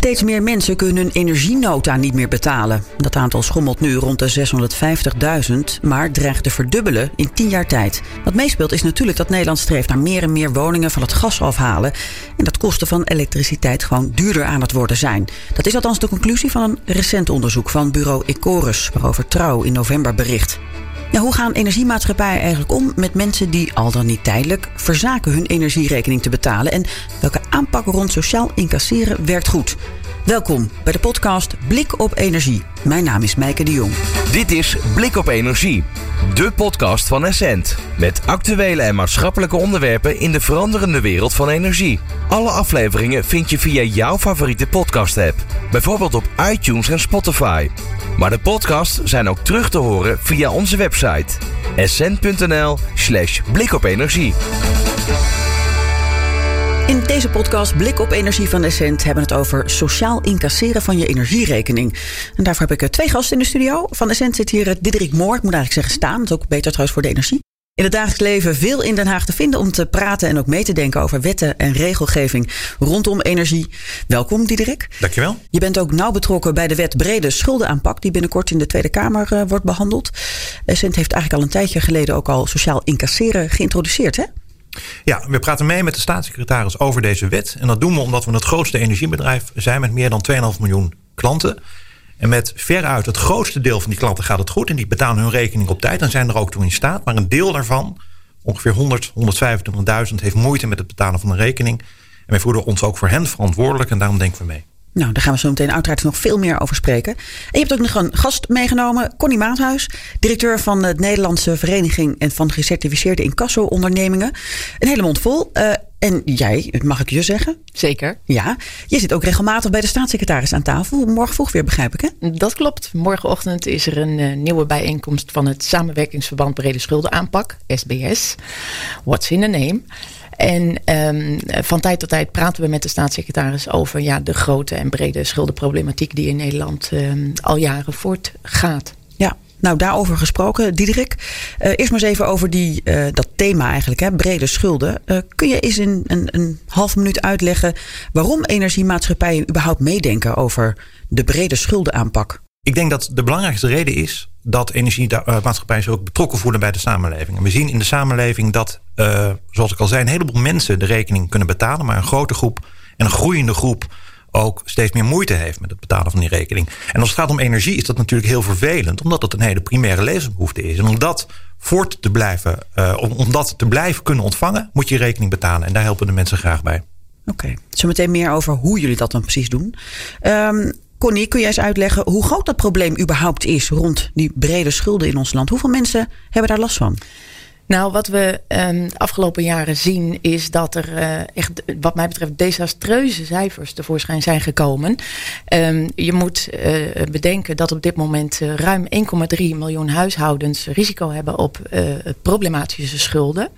Steeds meer mensen kunnen hun energienota niet meer betalen. Dat aantal schommelt nu rond de 650.000, maar dreigt te verdubbelen in 10 jaar tijd. Wat meespeelt is natuurlijk dat Nederland streeft naar meer en meer woningen van het gas afhalen. En dat kosten van elektriciteit gewoon duurder aan het worden zijn. Dat is althans de conclusie van een recent onderzoek van bureau Ecorus, waarover Trouw in november bericht. Ja, hoe gaan energiemaatschappijen eigenlijk om met mensen die al dan niet tijdelijk verzaken hun energierekening te betalen? En welke aanpak rond sociaal incasseren werkt goed? Welkom bij de podcast Blik op Energie. Mijn naam is Mijke de Jong. Dit is Blik op Energie, de podcast van Essent. Met actuele en maatschappelijke onderwerpen in de veranderende wereld van energie. Alle afleveringen vind je via jouw favoriete podcast-app, bijvoorbeeld op iTunes en Spotify. Maar de podcasts zijn ook terug te horen via onze website essent.nl/slash blikopenergie. In deze podcast Blik op Energie van Essent hebben we het over sociaal incasseren van je energierekening. En daarvoor heb ik twee gasten in de studio. Van Essent zit hier Diederik Moor, ik moet eigenlijk zeggen staan. Dat is ook beter trouwens voor de energie. In het dagelijks leven veel in Den Haag te vinden om te praten en ook mee te denken over wetten en regelgeving rondom energie. Welkom Diederik. Dankjewel. Je bent ook nauw betrokken bij de wet brede schuldenaanpak die binnenkort in de Tweede Kamer uh, wordt behandeld. Essent heeft eigenlijk al een tijdje geleden ook al sociaal incasseren geïntroduceerd hè? Ja, we praten mee met de staatssecretaris over deze wet. En dat doen we omdat we het grootste energiebedrijf zijn met meer dan 2,5 miljoen klanten. En met veruit het grootste deel van die klanten gaat het goed. En die betalen hun rekening op tijd en zijn er ook toe in staat. Maar een deel daarvan, ongeveer 100, 125.000, heeft moeite met het betalen van een rekening. En wij voelen ons ook voor hen verantwoordelijk en daarom denken we mee. Nou, daar gaan we zo meteen uiteraard nog veel meer over spreken. En je hebt ook nog een gast meegenomen, Connie Maathuis, directeur van de Nederlandse Vereniging en van gecertificeerde incasso-ondernemingen. Een hele mond vol. Uh, en jij, mag ik je zeggen? Zeker. Ja, je zit ook regelmatig bij de staatssecretaris aan tafel. Morgen vroeg weer, begrijp ik hè? Dat klopt. Morgenochtend is er een uh, nieuwe bijeenkomst van het Samenwerkingsverband Brede Schuldenaanpak, SBS. What's in the name? En um, van tijd tot tijd praten we met de staatssecretaris over ja, de grote en brede schuldenproblematiek die in Nederland um, al jaren voortgaat. Ja, nou, daarover gesproken, Diederik. Uh, eerst maar eens even over die, uh, dat thema eigenlijk, hè, brede schulden. Uh, kun je eens in een, een half minuut uitleggen waarom energiemaatschappijen überhaupt meedenken over de brede schuldenaanpak? Ik denk dat de belangrijkste reden is dat energiemaatschappijen zich ook betrokken voelen bij de samenleving. En we zien in de samenleving dat, uh, zoals ik al zei, een heleboel mensen de rekening kunnen betalen, maar een grote groep en een groeiende groep ook steeds meer moeite heeft met het betalen van die rekening. En als het gaat om energie is dat natuurlijk heel vervelend, omdat het een hele primaire levensbehoefte is. En om dat voort te blijven, uh, om, om dat te blijven kunnen ontvangen, moet je rekening betalen. En daar helpen de mensen graag bij. Oké, okay. zometeen meer over hoe jullie dat dan precies doen. Um, Connie, kun jij eens uitleggen hoe groot dat probleem überhaupt is rond die brede schulden in ons land? Hoeveel mensen hebben daar last van? Nou, wat we de afgelopen jaren zien is dat er uh, echt, wat mij betreft, desastreuze cijfers tevoorschijn zijn gekomen. Um, je moet uh, bedenken dat op dit moment uh, ruim 1,3 miljoen huishoudens risico hebben op problematische schulden.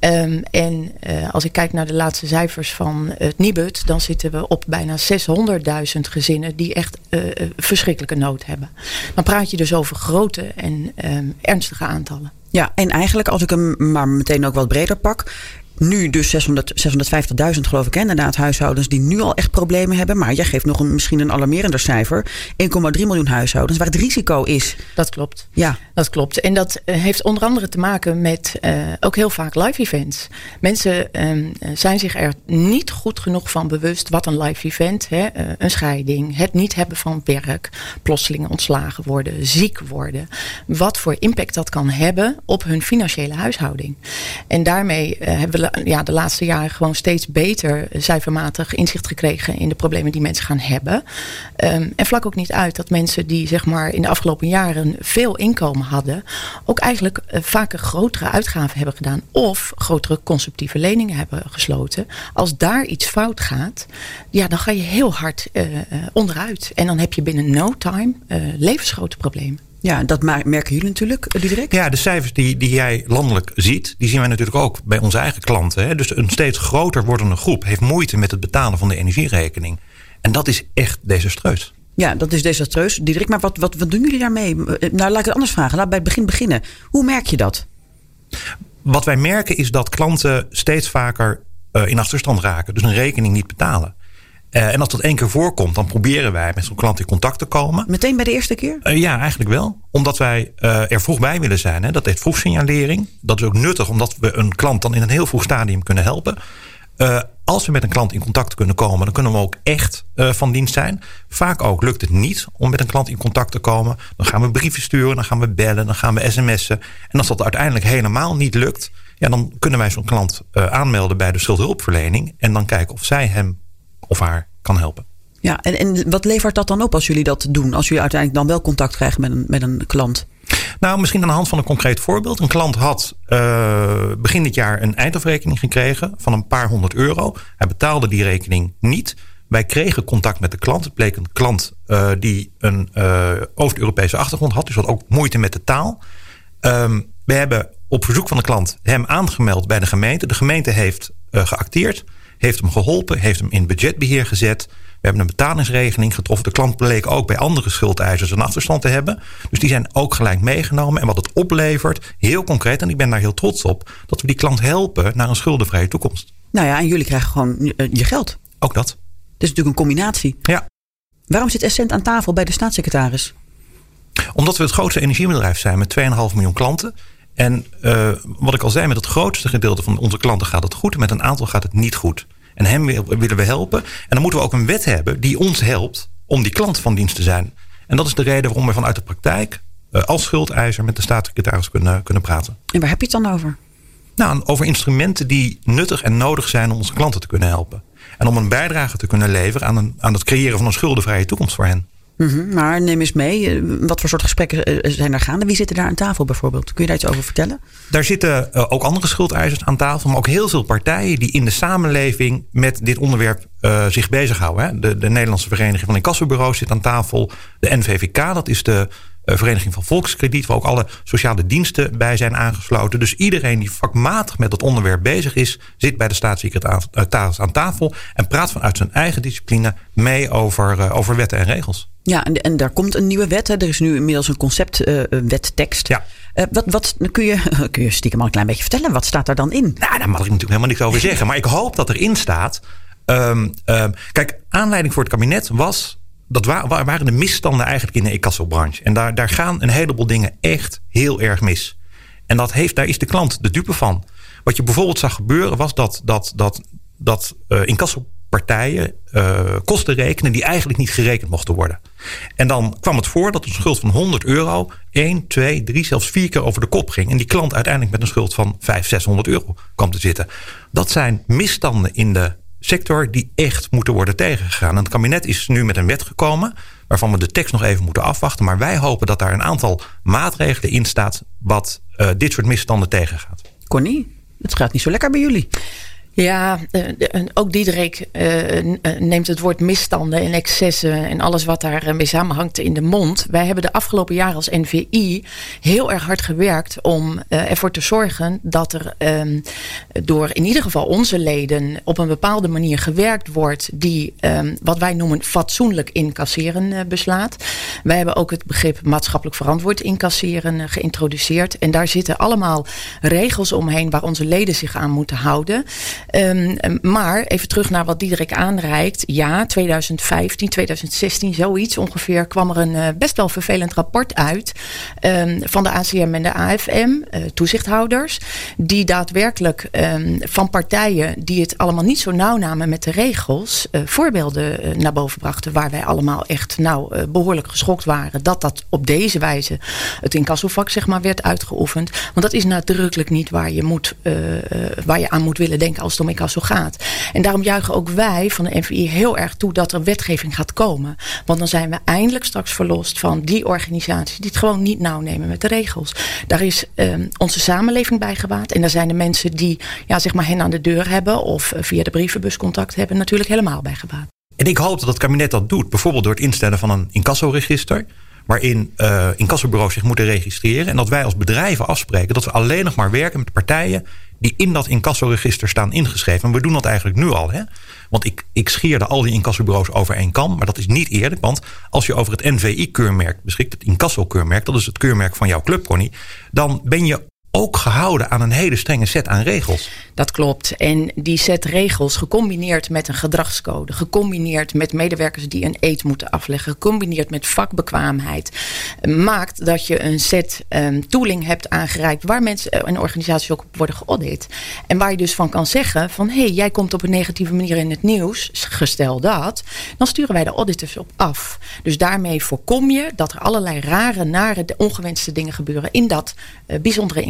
Um, en als ik kijk naar de laatste cijfers van het Nibud, dan zitten we op bijna 600.000 gezinnen die echt verschrikkelijke nood hebben. Dan praat je dus over grote en ernstige aantallen. Ja, en eigenlijk als ik hem maar meteen ook wat breder pak. Nu dus 600, 650.000 geloof ik, hè, inderdaad, huishoudens die nu al echt problemen hebben. Maar jij geeft nog een, misschien een alarmerender cijfer. 1,3 miljoen huishoudens waar het risico is. Dat klopt. Ja. Dat klopt. En dat uh, heeft onder andere te maken met uh, ook heel vaak live events. Mensen um, zijn zich er niet goed genoeg van bewust wat een live event, hè, uh, een scheiding, het niet hebben van werk, plotseling ontslagen worden, ziek worden. Wat voor impact dat kan hebben op hun financiële huishouding. En daarmee hebben we ja, de laatste jaren gewoon steeds beter cijfermatig inzicht gekregen in de problemen die mensen gaan hebben. Um, en vlak ook niet uit dat mensen die zeg maar in de afgelopen jaren veel inkomen hadden, ook eigenlijk uh, vaker grotere uitgaven hebben gedaan of grotere consumptieve leningen hebben gesloten. Als daar iets fout gaat, ja, dan ga je heel hard uh, onderuit. En dan heb je binnen no time levensgrote problemen. Ja, dat merken jullie natuurlijk, Diederik. Ja, de cijfers die, die jij landelijk ziet, die zien wij natuurlijk ook bij onze eigen klanten. Hè. Dus een steeds groter wordende groep heeft moeite met het betalen van de energierekening. En dat is echt desastreus. Ja, dat is desastreus. Diederik, maar wat, wat, wat doen jullie daarmee? Nou, laat ik het anders vragen. Laat bij het begin beginnen. Hoe merk je dat? Wat wij merken is dat klanten steeds vaker uh, in achterstand raken. Dus een rekening niet betalen. Uh, en als dat één keer voorkomt, dan proberen wij met zo'n klant in contact te komen. Meteen bij de eerste keer? Uh, ja, eigenlijk wel. Omdat wij uh, er vroeg bij willen zijn. Hè. Dat heet vroegsignalering. Dat is ook nuttig, omdat we een klant dan in een heel vroeg stadium kunnen helpen. als we met een klant in contact kunnen komen, dan kunnen we ook echt van dienst zijn. Vaak ook lukt het niet om met een klant in contact te komen. Dan gaan we brieven sturen, dan gaan we bellen, dan gaan we sms'en. En als dat uiteindelijk helemaal niet lukt, ja, dan kunnen wij zo'n klant aanmelden bij de schuldhulpverlening. En dan kijken of zij hem of haar kan helpen. Ja, en, en wat levert dat dan op als jullie dat doen? Als jullie uiteindelijk dan wel contact krijgen met een, met een klant? Nou, misschien aan de hand van een concreet voorbeeld. Een klant had uh, begin dit jaar een eindafrekening gekregen van een paar honderd euro. Hij betaalde die rekening niet. Wij kregen contact met de klant. Het bleek een klant uh, die een uh, Oost-Europese achtergrond had, dus had ook moeite met de taal. Um, we hebben op verzoek van de klant hem aangemeld bij de gemeente. De gemeente heeft geacteerd heeft hem geholpen, heeft hem in budgetbeheer gezet. We hebben een betalingsregeling getroffen. De klant bleek ook bij andere schuldeisers een achterstand te hebben. Dus die zijn ook gelijk meegenomen. En wat het oplevert, heel concreet, en ik ben daar heel trots op, dat we die klant helpen naar een schuldenvrije toekomst. Nou ja, en jullie krijgen gewoon eh, je geld. Ook dat. Het is natuurlijk een combinatie. Ja. Waarom zit Essent aan tafel bij de staatssecretaris? Omdat we het grootste energiebedrijf zijn met 2,5 miljoen klanten. En uh, wat ik al zei, met het grootste gedeelte van onze klanten gaat het goed. Met een aantal gaat het niet goed. En hem willen we helpen. En dan moeten we ook een wet hebben die ons helpt om die klant van dienst te zijn. En dat is de reden waarom we vanuit de praktijk uh, als schuldeiser met de staatssecretaris kunnen, kunnen praten. En waar heb je het dan over? Nou, over instrumenten die nuttig en nodig zijn om onze klanten te kunnen helpen. En om een bijdrage te kunnen leveren aan, een, aan het creëren van een schuldenvrije toekomst voor hen. Mm Maar neem eens mee, eh, wat voor soort gesprekken eh, zijn er gaande? Wie zitten daar aan tafel bijvoorbeeld? Kun je daar iets over vertellen? Daar zitten ook andere schuldeisers aan tafel, maar ook heel veel partijen die in de samenleving met dit onderwerp zich bezighouden. Hè. De, de Nederlandse Vereniging van Incassobureaus zit aan tafel. De NVVK, dat is de Vereniging van Volkskrediet, waar ook alle sociale diensten bij zijn aangesloten. Dus iedereen die vakmatig met dat onderwerp bezig is, zit bij de staatssecretaris aan tafel en praat vanuit zijn eigen discipline mee over, over wetten en regels. Ja, en, en daar komt een nieuwe wet. Hè. Er is nu inmiddels een conceptwettekst. Uh, ja. Uh, wat, wat kun, je, kun je stiekem al een klein beetje vertellen? Wat staat daar dan in? Nou, daar mag ik natuurlijk helemaal niks over zeggen. Maar ik hoop dat erin staat. Um, um, kijk, aanleiding voor het kabinet was. Dat wa waren de misstanden eigenlijk in de incassobranche. En daar, daar gaan een heleboel dingen echt heel erg mis. En dat heeft, daar is de klant de dupe van. Wat je bijvoorbeeld zag gebeuren was dat, dat, dat, dat uh, incasso partijen uh, kosten rekenen die eigenlijk niet gerekend mochten worden. En dan kwam het voor dat een schuld van 100 euro 1, 2, 3, zelfs vier keer over de kop ging. En die klant uiteindelijk met een schuld van 500, 600 euro kwam te zitten. Dat zijn misstanden in de sector die echt moeten worden tegengegaan. En het kabinet is nu met een wet gekomen waarvan we de tekst nog even moeten afwachten. Maar wij hopen dat daar een aantal maatregelen in staat wat uh, dit soort misstanden tegengaat. Connie, het gaat niet zo lekker bij jullie. Ja, uh, ook Diederik uh, neemt het woord misstanden en excessen en alles wat daarmee samenhangt in de mond. Wij hebben de afgelopen jaren als NVI heel erg hard gewerkt om ervoor te zorgen dat er um, door in ieder geval onze leden op een bepaalde manier gewerkt wordt die um, wat wij noemen fatsoenlijk incasseren beslaat. Wij hebben ook het begrip maatschappelijk verantwoord incasseren geïntroduceerd. En daar zitten allemaal regels omheen waar onze leden zich aan moeten houden. Um, maar even terug naar wat Diederik aanreikt. Ja, 2015, 2016, zoiets ongeveer, kwam er een uh, best wel vervelend rapport uit um, van de ACM en de AFM, uh, toezichthouders, die daadwerkelijk van partijen die het allemaal niet zo nauw namen met de regels, uh, voorbeelden naar boven brachten waar wij allemaal echt nou behoorlijk geschokt waren dat dat op deze wijze het incassovak zeg maar werd uitgeoefend. Want dat is nadrukkelijk niet waar je, moet, waar je aan moet willen denken als om incasso gaat. En daarom juichen ook wij van de NVI heel erg toe dat er wetgeving gaat komen. Want dan zijn we eindelijk straks verlost van die organisaties die het gewoon niet nauw nemen met de regels. Daar is um, onze samenleving bij. En daar zijn de mensen die ja, zeg maar hen aan de deur hebben of via de brievenbus contact hebben natuurlijk helemaal bij. En ik hoop dat het kabinet dat doet. Bijvoorbeeld door het instellen van een incassoregister waarin uh, incassobureaus zich moeten registreren. En dat wij als bedrijven afspreken dat we alleen nog maar werken met partijen die in dat incassoregister staan ingeschreven. En we doen dat eigenlijk nu al. Hè? Want ik, ik scheerde al die incassobureaus over één kam. Maar dat is niet eerlijk. Want als je over het NVI-keurmerk beschikt, het incasso-keurmerk, dat is het keurmerk van jouw club, Connie. Dan ben je ook gehouden aan een hele strenge set aan regels. Dat klopt. En die set regels, gecombineerd met een gedragscode, gecombineerd met medewerkers die een eet moeten afleggen, gecombineerd met vakbekwaamheid, maakt dat je een set um, tooling hebt aangereikt waar mensen en organisaties ook op worden geaudit. En waar je dus van kan zeggen van hé, hey, jij komt op een negatieve manier in het nieuws, gestel dat, dan sturen wij de auditors op af. Dus daarmee voorkom je dat er allerlei rare, nare, ongewenste dingen gebeuren in dat uh, bijzondere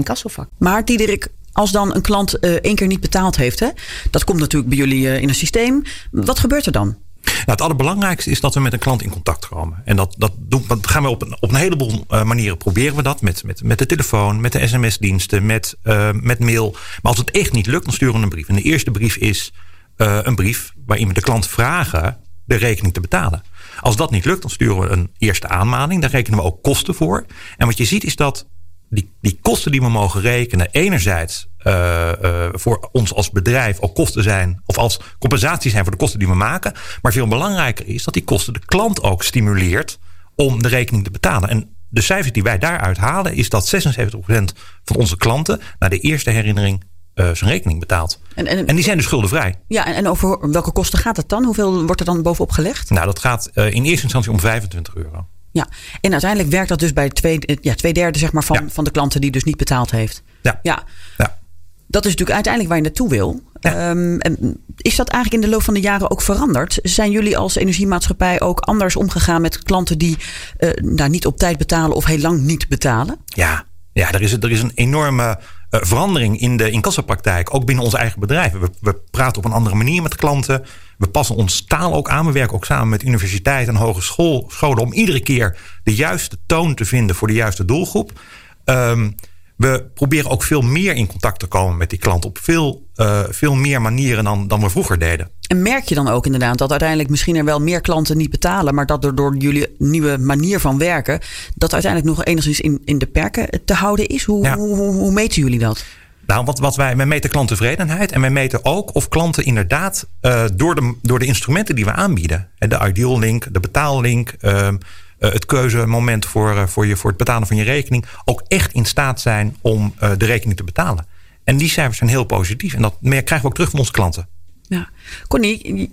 Maar Diederik, als dan een klant uh, één keer niet betaald heeft, hè, dat komt natuurlijk bij jullie uh, in een systeem. Wat gebeurt er dan? Nou, het allerbelangrijkste is dat we met een klant in contact komen. En dat, dat, doen, gaan we op een, op een heleboel uh, manieren proberen we dat. Met, met, met de telefoon, met de sms-diensten, met, met mail. Maar als het echt niet lukt, dan sturen we een brief. En de eerste brief is een brief waarin we de klant vragen de rekening te betalen. Als dat niet lukt, dan sturen we een eerste aanmaning. Daar rekenen we ook kosten voor. En wat je ziet is dat die, die kosten die we mogen rekenen, enerzijds uh, uh, voor ons als bedrijf ook kosten zijn, of als compensatie zijn voor de kosten die we maken. Maar veel belangrijker is dat die kosten de klant ook stimuleert om de rekening te betalen. En de cijfers die wij daaruit halen, is dat 76% van onze klanten na de eerste herinnering uh, zijn rekening betaalt. En, en, en, die zijn dus schuldenvrij. Ja, en, en over welke kosten gaat het dan? Hoeveel wordt er dan bovenop gelegd? Nou, dat gaat in eerste instantie om 25 euro. Ja, en uiteindelijk werkt dat dus bij twee, ja, twee derde zeg maar, van, ja. van de klanten die dus niet betaald heeft. Ja. ja. ja. Dat is natuurlijk uiteindelijk waar je naartoe wil. Ja. Um, is dat eigenlijk in de loop van de jaren ook veranderd? Zijn jullie als energiemaatschappij ook anders omgegaan met klanten die uh, nou, niet op tijd betalen of heel lang niet betalen? Ja, ja er, is, er is een enorme verandering in de incassopraktijk, ook binnen onze eigen bedrijven. We, we praten op een andere manier met klanten. We passen ons taal ook aan. We werken ook samen met universiteiten en hogescholen om iedere keer de juiste toon te vinden voor de juiste doelgroep. Um, we proberen ook veel meer in contact te komen met die klant op veel, uh, veel meer manieren dan, dan we vroeger deden. En merk je dan ook inderdaad dat uiteindelijk misschien er wel meer klanten niet betalen, maar dat er door jullie nieuwe manier van werken, dat uiteindelijk nog enigszins in, in de perken te houden is? Hoe, ja. hoe, hoe, hoe meten jullie dat? Nou, wat, wat wij, wij meten klanttevredenheid en wij meten ook of klanten inderdaad uh, door, de, door de instrumenten die we aanbieden, de Ideal Link, de betaallink, uh, het keuzemoment voor, voor, je, voor het betalen van je rekening, ook echt in staat zijn om uh, de rekening te betalen. En die cijfers zijn heel positief en dat krijgen we ook terug van onze klanten. Ja. Connie,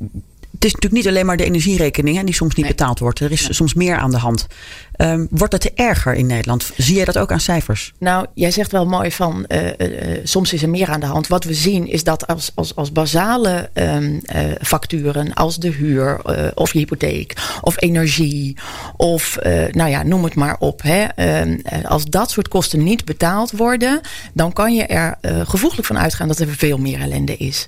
het is natuurlijk niet alleen maar de energierekening hè, die soms niet nee. betaald wordt. Er is ja. soms meer aan de hand. Um, wordt het erger in Nederland? Zie jij dat ook aan cijfers? Nou, jij zegt wel mooi van uh, uh, soms is er meer aan de hand. Wat we zien is dat als, als, als basale um, uh, facturen, als de huur of je hypotheek of energie of nou ja, noem het maar op. Hè, um, als dat soort kosten niet betaald worden, dan kan je er gevoeglijk van uitgaan dat er veel meer ellende is.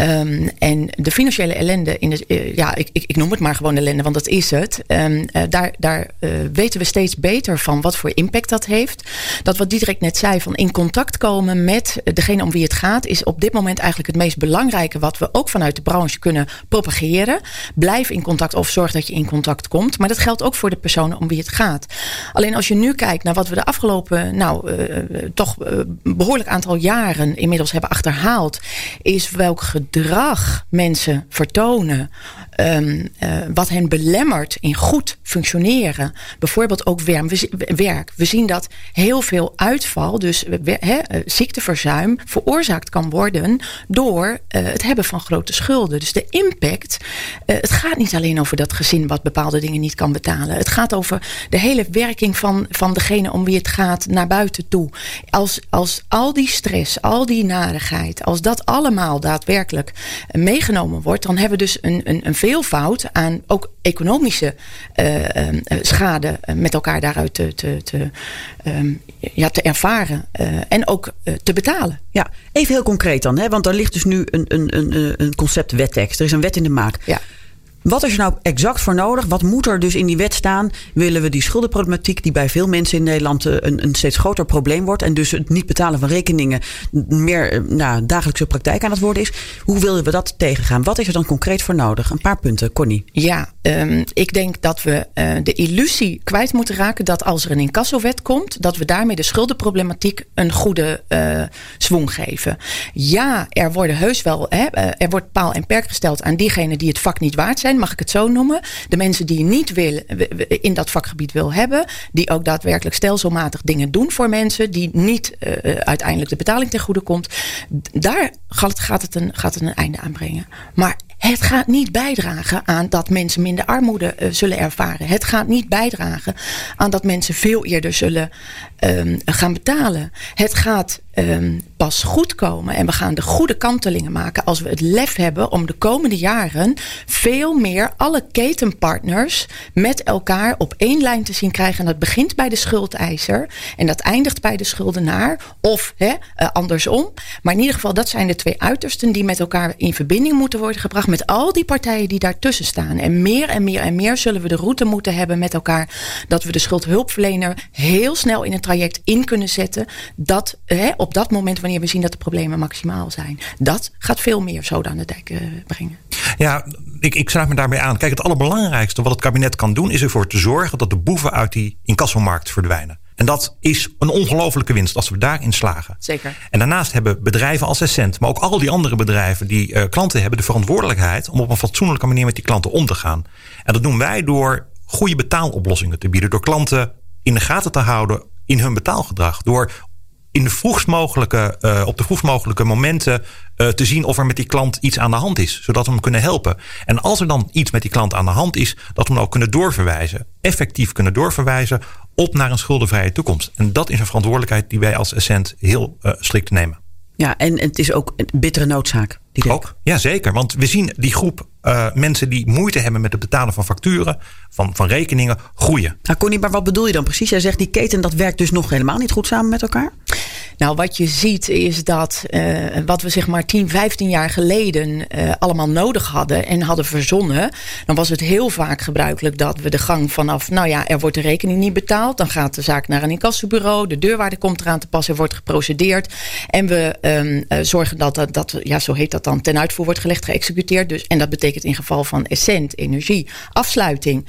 Um, en de financiële ellende, in de, uh, ja, ik, ik, ik, noem het maar gewoon ellende, want dat is het. Um, uh, daar daar uh, weten we steeds beter van wat voor impact dat heeft. Dat wat Diederik net zei, van in contact komen met degene om wie het gaat, is op dit moment eigenlijk het meest belangrijke wat we ook vanuit de branche kunnen propageren. Blijf in contact of zorg dat je in contact komt. Maar dat geldt ook voor de personen om wie het gaat. Alleen als je nu kijkt naar wat we de afgelopen, nou, toch behoorlijk aantal jaren inmiddels hebben achterhaald, is welk gedrag mensen vertonen, um, uh, wat hen belemmert in goed functioneren. Bijvoorbeeld ook werk. We zien dat heel veel uitval, dus he, ziekteverzuim, veroorzaakt kan worden door uh, het hebben van grote schulden. Dus de impact, het gaat niet alleen over dat gezin wat bepaalde dingen niet kan betalen. Het gaat over de hele werking van, van degene om wie het gaat naar buiten toe. Als, als al die stress, al die narigheid, als dat allemaal daadwerkelijk meegenomen wordt, dan hebben we dus een, een, een veelvoud aan ook economische uh, uh, schade met elkaar daaruit te, te, te, um, ja, te ervaren uh, en ook te betalen. Ja, even heel concreet dan, hè? want er ligt dus nu een, een, een, een concept wettekst. Er is een wet in de maak. Ja. Wat is er nou exact voor nodig? Wat moet er dus in die wet staan? Willen we die schuldenproblematiek, die bij veel mensen in Nederland een, een steeds groter probleem wordt, en dus het niet betalen van rekeningen meer nou, dagelijkse praktijk aan het worden is, hoe willen we dat tegengaan? Wat is er dan concreet voor nodig? Een paar punten, Connie. Ja, um, ik denk dat we uh, de illusie kwijt moeten raken dat als er een incassowet komt, dat we daarmee de schuldenproblematiek een goede uh, geven. Ja, er worden heus wel, hè, er wordt paal en perk gesteld aan diegenen die het vak niet waard zijn mag ik het zo noemen. De mensen die je niet wil, in dat vakgebied wil hebben. Die ook daadwerkelijk stelselmatig dingen doen voor mensen. Die niet uh, uiteindelijk de betaling ten goede komt. Daar gaat het een, gaat het een einde aan brengen. Maar het gaat niet bijdragen aan dat mensen minder armoede zullen ervaren. Het gaat niet bijdragen aan dat mensen veel eerder zullen um, gaan betalen. Het gaat um, pas goed komen en we gaan de goede kantelingen maken als we het lef hebben om de komende jaren veel meer alle ketenpartners met elkaar op één lijn te zien krijgen. En dat begint bij de schuldeiser en dat eindigt bij de schuldenaar of hè, uh, andersom. Maar in ieder geval, dat zijn de twee uitersten die met elkaar in verbinding moeten worden gebracht met al die partijen die daartussen staan. En meer en meer en meer zullen we de route moeten hebben met elkaar dat we de schuldhulpverlener heel snel in het traject in kunnen zetten. Dat hè, op dat moment, wanneer we zien dat de problemen maximaal zijn, dat gaat veel meer zoden aan de dijk uh, brengen. Ja, ik, ik sluit me daarbij aan. Kijk, het allerbelangrijkste wat het kabinet kan doen, is ervoor te zorgen dat de boeven uit die incassomarkt verdwijnen. En dat is een ongelofelijke winst als we daarin slagen. Zeker. En daarnaast hebben bedrijven als Essent, maar ook al die andere bedrijven die uh, klanten hebben, de verantwoordelijkheid om op een fatsoenlijke manier met die klanten om te gaan. En dat doen wij door goede betaaloplossingen te bieden, door klanten in de gaten te houden in hun betaalgedrag. Door in de vroegst mogelijke, uh, op de vroegst mogelijke momenten uh, te zien of er met die klant iets aan de hand is. Zodat we hem kunnen helpen. En als er dan iets met die klant aan de hand is, dat we hem ook kunnen doorverwijzen. Effectief kunnen doorverwijzen op naar een schuldenvrije toekomst. En dat is een verantwoordelijkheid die wij als Essent heel uh, strikt nemen. Ja, en het is ook een bittere noodzaak. Die ook, ja zeker. Want we zien die groep uh, mensen die moeite hebben met het betalen van facturen, van, van rekeningen, groeien. Nou Connie, maar wat bedoel je dan precies? Jij zegt die keten dat werkt dus nog helemaal niet goed samen met elkaar? Nou, wat je ziet is dat uh, wat we zeg maar 10, 15 jaar geleden uh, allemaal nodig hadden en hadden verzonnen, dan was het heel vaak gebruikelijk dat we de gang vanaf, nou ja, er wordt de rekening niet betaald, dan gaat de zaak naar een incassobureau, de deurwaarde komt eraan te pas, er wordt geprocedeerd en we um, uh, zorgen dat, dat ja, zo heet dat dan, ten uitvoer wordt gelegd, geëxecuteerd. Dus, en dat betekent in geval van Essent, energie, afsluiting.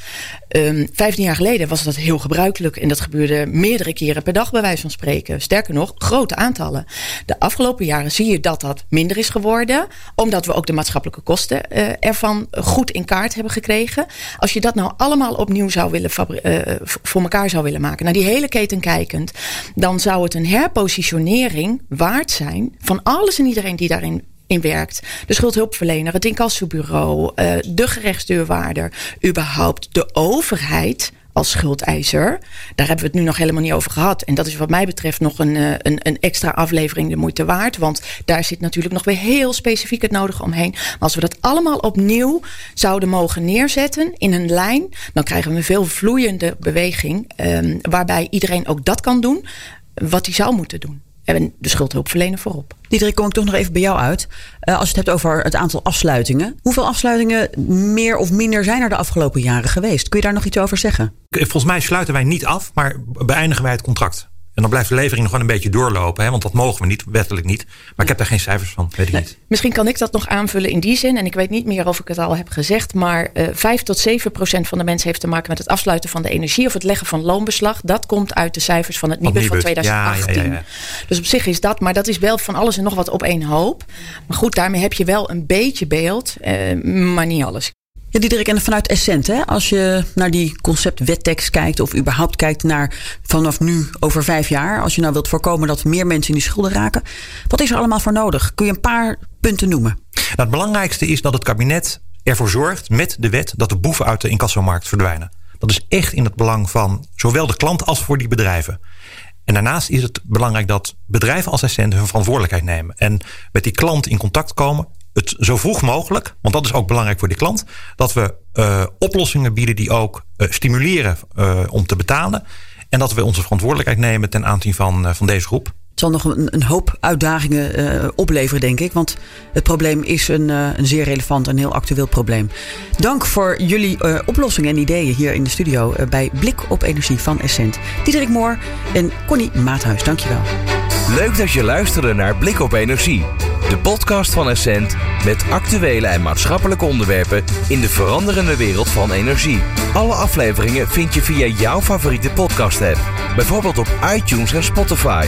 Um, 15 jaar geleden was dat heel gebruikelijk en dat gebeurde meerdere keren per dag, bij wijze van spreken. Sterker nog, grote aantallen. De afgelopen jaren zie je dat dat minder is geworden, omdat we ook de maatschappelijke kosten uh, ervan goed in kaart hebben gekregen. Als je dat nou allemaal opnieuw zou willen uh, voor elkaar zou willen maken, naar die hele keten kijkend, dan zou het een herpositionering waard zijn van alles en iedereen die daarin in werkt. De schuldhulpverlener, het incassobureau, uh, de gerechtsdeurwaarder, überhaupt de overheid als schuldeiser. Daar hebben we het nu nog helemaal niet over gehad. En dat is wat mij betreft nog een, een, een extra aflevering de moeite waard. Want daar zit natuurlijk nog weer heel specifiek het nodige omheen. Maar als we dat allemaal opnieuw zouden mogen neerzetten in een lijn, dan krijgen we een veel vloeiende beweging. Um, waarbij iedereen ook dat kan doen wat hij zou moeten doen. En de schuldhulpverlener voorop. Diederik, kom ik toch nog even bij jou uit. Uh, als je het hebt over het aantal afsluitingen. Hoeveel afsluitingen meer of minder zijn er de afgelopen jaren geweest? Kun je daar nog iets over zeggen? Volgens mij sluiten wij niet af, maar beëindigen wij het contract. En dan blijft de levering nog gewoon een beetje doorlopen. Hè? Want dat mogen we niet, wettelijk niet. Maar ik heb daar geen cijfers van, weet ik nee, niet. Misschien kan ik dat nog aanvullen in die zin. En ik weet niet meer of ik het al heb gezegd. Maar uh, 5 tot 7 procent van de mensen heeft te maken met het afsluiten van de energie. Of het leggen van loonbeslag. Dat komt uit de cijfers van het Nibud van 2018. Ja, ja, ja, dus op zich is dat. Maar dat is wel van alles en nog wat op één hoop. Maar goed, daarmee heb je wel een beetje beeld. Uh, maar niet alles. Ja, Diederik, en vanuit Essent, hè, als je naar die concept wettekst kijkt of überhaupt kijkt naar vanaf nu over vijf jaar, als je nou wilt voorkomen dat meer mensen in die schulden raken, wat is er allemaal voor nodig? Kun je een paar punten noemen? Nou, het belangrijkste is dat het kabinet ervoor zorgt met de wet dat de boeven uit de incassomarkt verdwijnen. Dat is echt in het belang van zowel de klant als voor die bedrijven. En daarnaast is het belangrijk dat bedrijven als Essent hun verantwoordelijkheid nemen en met die klant in contact komen het zo vroeg mogelijk, want dat is ook belangrijk voor de klant, dat we uh, oplossingen bieden die ook uh, stimuleren uh, om te betalen. En dat we onze verantwoordelijkheid nemen ten aanzien van, van deze groep. Het zal nog een, een hoop uitdagingen opleveren, denk ik. Want het probleem is een, een zeer relevant en heel actueel probleem. Dank voor jullie oplossingen en ideeën hier in de studio bij Blik op Energie van Essent. Diederik Moor en Connie Maathuis, dankjewel. Leuk dat je luisterde naar Blik op Energie. De podcast van Essent met actuele en maatschappelijke onderwerpen in de veranderende wereld van energie. Alle afleveringen vind je via jouw favoriete podcast-app, bijvoorbeeld op iTunes en Spotify.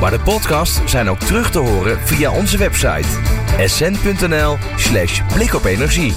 Maar de podcasts zijn ook terug te horen via onze website essent.nl/slash blikopenergie.